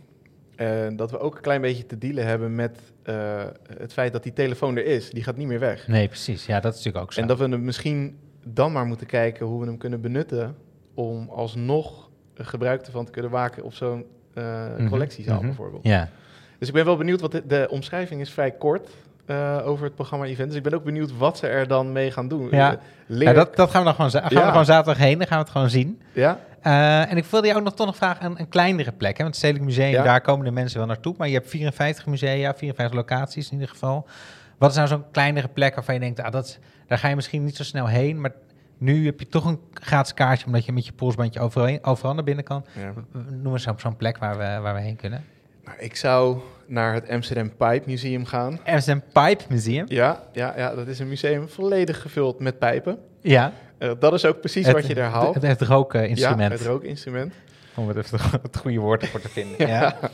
En dat we ook een klein beetje te dealen hebben met eh, het feit dat die telefoon er is. Die gaat niet meer weg. nee, precies. Ja, dat is natuurlijk ook zo. En dat we hem misschien dan maar moeten kijken hoe we hem kunnen benutten. om alsnog gebruik ervan te kunnen maken op zo'n eh, Mhm, collectiezaal mhm. bijvoorbeeld. Ja, Dus ik ben wel benieuwd, wat de, de omschrijving is vrij kort eh, over het programma Event. Dus ik ben ook benieuwd wat ze er dan mee gaan doen. Ja. Eh, ja dat, dat gaan we dan gewoon, gaan we gewoon zaterdag heen, dan gaan we het gewoon zien. ja? Eh, en ik wilde je ook nog toch nog vragen aan een kleinere plek. Hè? Want het Stedelijk Museum, Ja. daar komen de mensen wel naartoe. Maar je hebt 54 musea, 54 locaties in ieder geval. Wat is nou zo'n kleinere plek waarvan je denkt, ah, dat, daar ga je misschien niet zo snel heen. Maar nu heb je toch een gratis kaartje, omdat je met je polsbandje overal, overal naar binnen kan. ja. Noem eens zo- zo'n plek waar we, waar we heen kunnen. Nou, ik zou naar het Amsterdam Pipe Museum gaan. Amsterdam Pipe Museum. Ja, ja, ja, dat is een museum volledig gevuld met pijpen. Ja. Eh, dat is ook precies wat je daar haalt. Het, het rookinstrument. Ja, het rookinstrument. Om het even het goede woord ervoor te vinden. ja. Ja.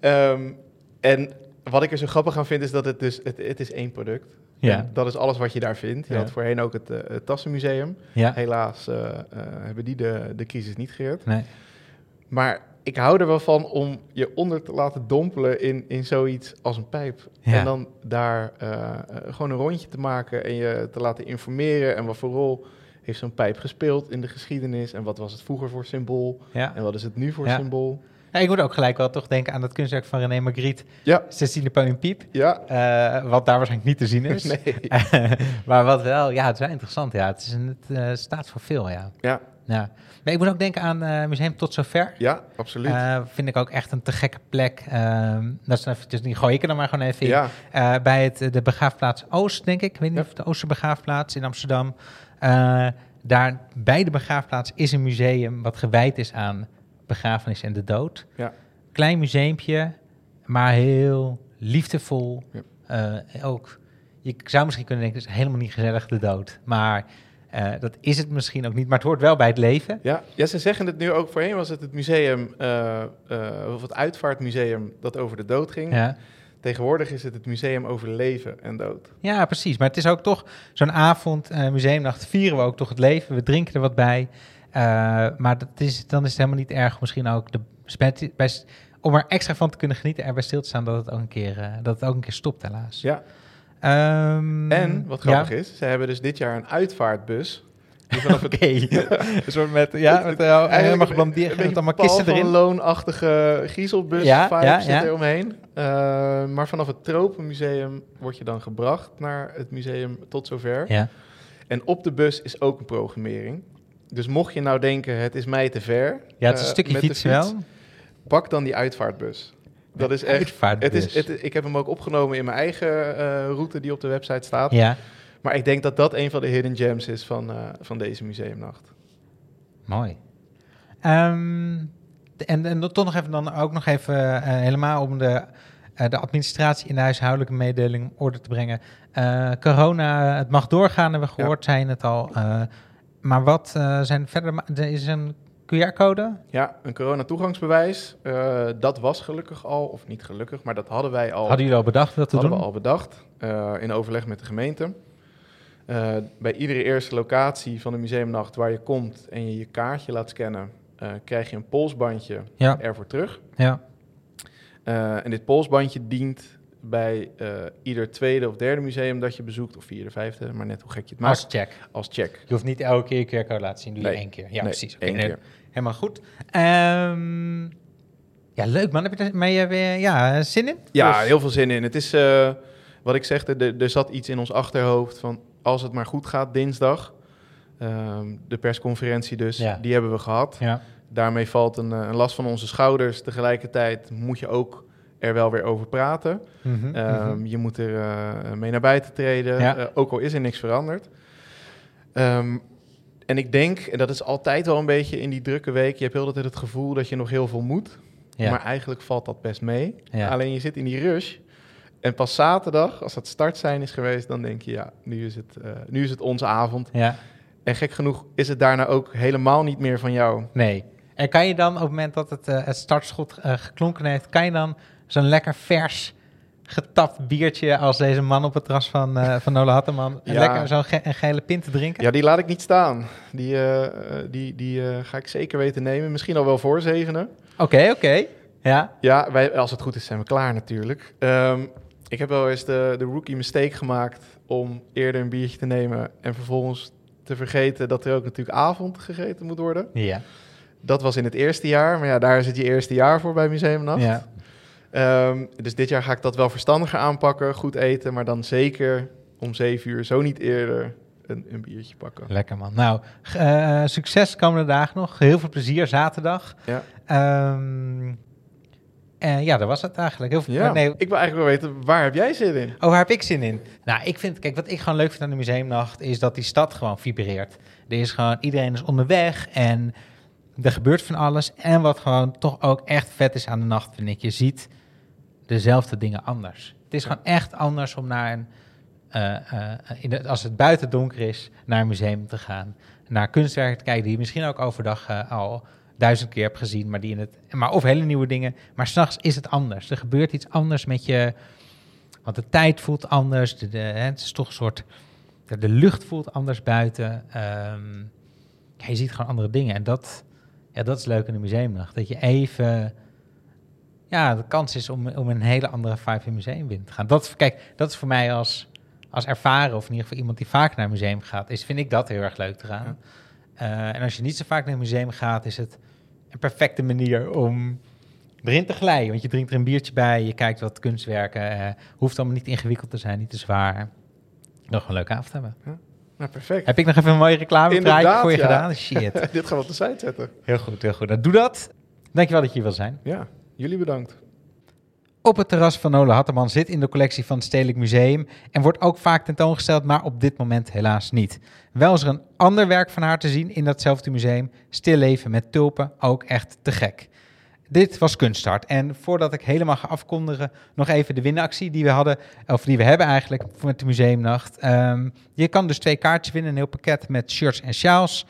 Ehm, en wat ik er zo grappig aan vind, is dat het dus, het, het is één product. Ja. En dat is alles wat je daar vindt. Je Ja. had voorheen ook het, eh, het Tassenmuseum. ja. Helaas eh, hebben die de, de crisis niet gered. Nee. Maar ik hou er wel van om je onder te laten dompelen in, in zoiets als een pijp. Ja. En dan daar gewoon een rondje te maken en je te laten informeren. En wat voor rol heeft zo'n pijp gespeeld in de geschiedenis? En wat was het vroeger voor symbool? Ja. En wat is het nu voor Ja. symbool? Ja, ik moet ook gelijk wel toch denken aan het kunstwerk van René Magritte, Ja, 16e Paul in Piep. ja. eh, wat daar waarschijnlijk niet te zien is. Nee. maar wat wel, ja, het is wel interessant. Ja, het, is een, het eh, staat voor veel, ja. Ja, ja. Maar ik moet ook denken aan eh Museum Tot Zover. ja, absoluut. Vind ik ook echt een te gekke plek. Ehm, dat is eventjes, die gooi ik er dan maar gewoon even in. ja, bij het, de begraafplaats Oost, denk ik. Ik weet niet Ja. of de Oosterbegraafplaats in Amsterdam. Eh, daar bij de begraafplaats is een museum wat gewijd is aan begrafenis en de dood. Ja. Klein museumpje, maar heel liefdevol. Ja. Eh, ook, je zou misschien kunnen denken, het is helemaal niet gezellig de dood. Maar eh, dat is het misschien ook niet. Maar het hoort wel bij het leven. ja. ja, ze zeggen het nu ook. Voorheen was het het museum, of het uitvaartmuseum dat over de dood ging. Ja. Tegenwoordig is het het museum over leven en dood. Ja, precies. Maar het is ook toch zo'n avond, eh, museumnacht, vieren we ook toch het leven. We drinken er wat bij. Eh, maar dat is, dan is het helemaal niet erg. Misschien ook de, bij, bij- om er extra van te kunnen genieten, erbij stil te staan dat het ook een keer, eh, dat het ook een keer stopt, helaas. Ja. Ehm, En, wat grappig ja. is, ze hebben dus dit jaar een uitvaartbus. Vanaf Oké. een soort met, ja, met uh, helemaal geblandeerd, met allemaal kisten erin. Een loonachtige griezelbus Ja, vibe ja, zit ja. er omheen. Uh, maar vanaf het Tropenmuseum word je dan gebracht naar het museum tot zover. Ja. En op de bus is ook een programmering. Dus mocht je nou denken, het is mij te ver. Ja, het is eh, een stukje met de fietsen wel. Pak dan die uitvaartbus. Dat is echt. Het is, het, ik heb hem ook opgenomen in mijn eigen uh, route die op de website staat. Ja. Maar ik denk dat dat een van de hidden gems is van, uh, van deze museumnacht. Mooi. Um, en, en toch nog even dan ook nog even uh, helemaal om de, uh, de administratie in de huishoudelijke mededeling orde te brengen. Uh, corona, het mag doorgaan, hebben we gehoord, ja. zijn het al. Uh, maar wat zijn verder? Er is een QR-code? Ja, een corona-toegangsbewijs. Uh, dat was gelukkig al, of niet gelukkig, maar dat hadden wij al. Hadden jullie al bedacht dat te hadden doen? we al bedacht, uh, in overleg met de gemeente. Uh, bij iedere eerste locatie van de museumnacht waar je komt en je je kaartje laat scannen, uh, krijg je een polsbandje ja. ervoor terug. Ja. Uh, en dit polsbandje dient bij ieder tweede of derde museum dat je bezoekt, of vierde, vijfde, maar net hoe gek je het maakt. Als check. Als check. Je hoeft niet elke keer je QR-code laten zien, doe je één keer. Ja, Nee, precies. één nee, keer. Helemaal goed. Um, ja, leuk man. Heb je er mee, weer ja, zin in? Ja, Dus- heel veel zin in. Het is, wat ik zeg, er, er zat iets in ons achterhoofd van als het maar goed gaat dinsdag. Um, de persconferentie dus, Ja. die hebben we gehad. Ja. Daarmee valt een, uh, een last van onze schouders. Tegelijkertijd moet je ook er wel weer over praten. Mhm, Um, mhm. Je moet er uh, mee naar buiten treden, Ja. uh, ook al is er niks veranderd. Um, en ik denk, en dat is altijd wel een beetje in die drukke week... je hebt heel de tijd het gevoel dat je nog heel veel moet. Ja. Maar eigenlijk valt dat best mee. Ja. Alleen je zit in die rush. En pas zaterdag, als het start zijn is geweest... dan denk je, ja, nu is het, uh, nu is het onze avond. ja. En gek genoeg is het daarna ook helemaal niet meer van jou. Nee. En kan je dan op het moment dat het, uh, het startschot uh, geklonken heeft... kan je dan zo'n lekker vers getapt biertje als deze man op het terras van, uh, van Nola Hatteman... Ja. lekker zo'n ge een gele pint te drinken? Ja, die laat ik niet staan. Die, uh, die, die uh, ga ik zeker weten nemen. Misschien al wel voor zevenen. Oké, okay, oké. Okay. Ja. Ja, wij, als het goed is zijn we klaar natuurlijk. Um, ik heb wel eens de, de rookie mistake gemaakt om eerder een biertje te nemen... en vervolgens te vergeten dat er ook natuurlijk avond gegeten moet worden. Ja. Dat was in het eerste jaar, maar ja, daar is het je eerste jaar voor bij Museumnacht. Ja. Um, dus dit jaar ga ik dat wel verstandiger aanpakken, goed eten, maar dan zeker om zeven uur, zo niet eerder, een, een biertje pakken. Lekker man. Nou, uh, succes komende dagen nog. Heel veel plezier zaterdag. Ja. Um, uh, ja, dat was het eigenlijk. Heel veel, ja. nee. Ik wil eigenlijk wel weten, waar heb jij zin in? Oh, waar heb ik zin in? Nou, ik vind, kijk, wat ik gewoon leuk vind aan de museumnacht is dat die stad gewoon vibreert. Er is gewoon, iedereen is onderweg en er gebeurt van alles. En wat gewoon toch ook echt vet is aan de nacht, vind ik. Je ziet dezelfde dingen anders. Het is gewoon echt anders om naar een, uh, uh, in de, als het buiten donker is, naar een museum te gaan. Naar kunstwerken te kijken die je misschien ook overdag uh, al duizend keer hebt gezien, maar die in het, maar of hele nieuwe dingen. Maar s'nachts is het anders. Er gebeurt iets anders met je, want de tijd voelt anders. De, de, het is toch een soort, de, lucht voelt anders buiten. Um, ja, je ziet gewoon andere dingen en dat, ja, dat is leuk in de museumnacht. Dat je even, ja, de kans is om, om een hele andere vibe in museum binnen te gaan. Dat, kijk, dat is voor mij als, als ervaren, of in ieder geval iemand die vaak naar een museum gaat, is, vind ik dat heel erg leuk te gaan. Ja. Uh, en als je niet zo vaak naar een museum gaat, is het een perfecte manier om begint te glijden, want je drinkt er een biertje bij, je kijkt wat kunstwerken. eh, hoeft allemaal niet ingewikkeld te zijn, niet te zwaar. Nog een leuke avond hebben. Nou, perfect. Heb ik nog even een mooie reclame voor je ja. gedaan? Shit. Dit gaan we op de site zetten. Heel goed, heel goed. Nou, doe dat. Dankjewel dat je hier wil zijn. Ja, jullie bedankt. Op het terras van Nola Hatterman zit in de collectie van het Stedelijk Museum en wordt ook vaak tentoongesteld, maar op dit moment helaas niet. Wel is er een ander werk van haar te zien in datzelfde museum, Stilleven met tulpen, ook echt te gek. Dit was Kunststart. En voordat ik helemaal ga afkondigen, nog even de winactie die we hadden, of die we hebben eigenlijk met de museumnacht. Ehm, je kan dus twee kaartjes winnen, een heel pakket met shirts en sjaals.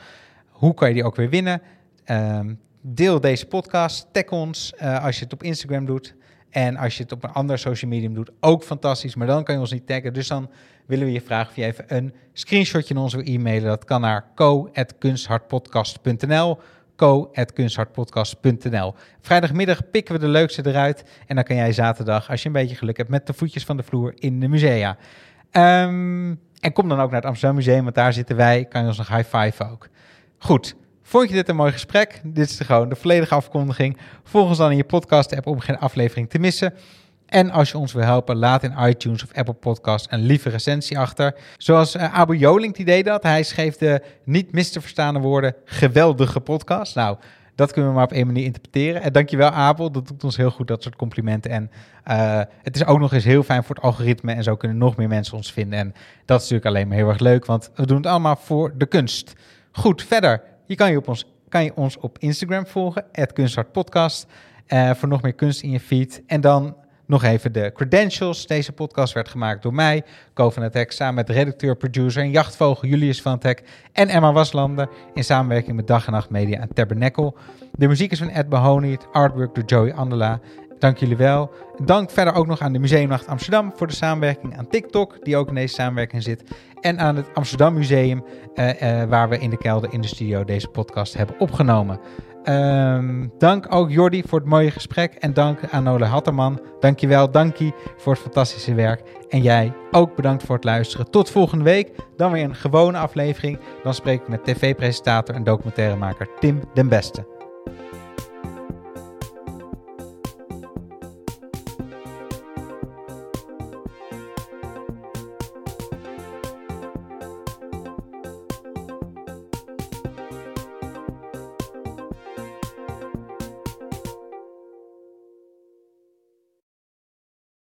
Hoe kan je die ook weer winnen? Ehm, deel deze podcast, tag ons eh, als je het op Instagram doet. En als je het op een ander social medium doet, ook fantastisch. Maar dan kan je ons niet taggen. Dus dan willen we je vragen of je even een screenshotje in wil e-mailen. Dat kan naar co.kunsthartpodcast.nl co.kunsthartpodcast.nl Vrijdagmiddag pikken we de leukste eruit. En dan kan jij zaterdag, als je een beetje geluk hebt, met de voetjes van de vloer in de musea. Ehm, en kom dan ook naar het Amsterdam Museum, want daar zitten wij. Kan je ons nog high five ook. Goed. Vond je dit een mooi gesprek? Dit is de, gewoon de volledige afkondiging. Volg ons dan in je podcast-app om geen aflevering te missen. En als je ons wil helpen, laat in iTunes of Apple Podcast een lieve recensie achter. Zoals uh, Abu Joling die deed dat. Hij schreef de niet mis te verstaande woorden geweldige podcast. Nou, dat kunnen we maar op één manier interpreteren. En dankjewel Abel, dat doet ons heel goed, dat soort complimenten. En uh, het is ook nog eens heel fijn voor het algoritme en zo kunnen nog meer mensen ons vinden. En dat is natuurlijk alleen maar heel erg leuk, want we doen het allemaal voor de kunst. Goed, verder, je kan je, op ons, kan je ons op Instagram volgen, kunsthartpodcast, uh, voor nog meer kunst in je feed. En dan nog even de credentials. Deze podcast werd gemaakt door mij, Co van het Hek, samen met redacteur, producer en jachtvogel Julius van het Hek en Emma Waslander in samenwerking met Dag en Nacht Media en Tabernacle. De muziek is van Ed Mahoney, het artwork door Joey Andela. Dank jullie wel. Dank verder ook nog aan de Museumnacht Amsterdam voor de samenwerking, aan TikTok, die ook in deze samenwerking zit, en aan het Amsterdam Museum, uh, uh, waar we in de kelder in de studio deze podcast hebben opgenomen. Um, dank ook Jordi voor het mooie gesprek en dank aan Nola Hatterman. Dankjewel, dankie voor het fantastische werk. En jij ook bedankt voor het luisteren. Tot volgende week, dan weer een gewone aflevering. Dan spreek ik met tv-presentator en documentairemaker Tim den Beste.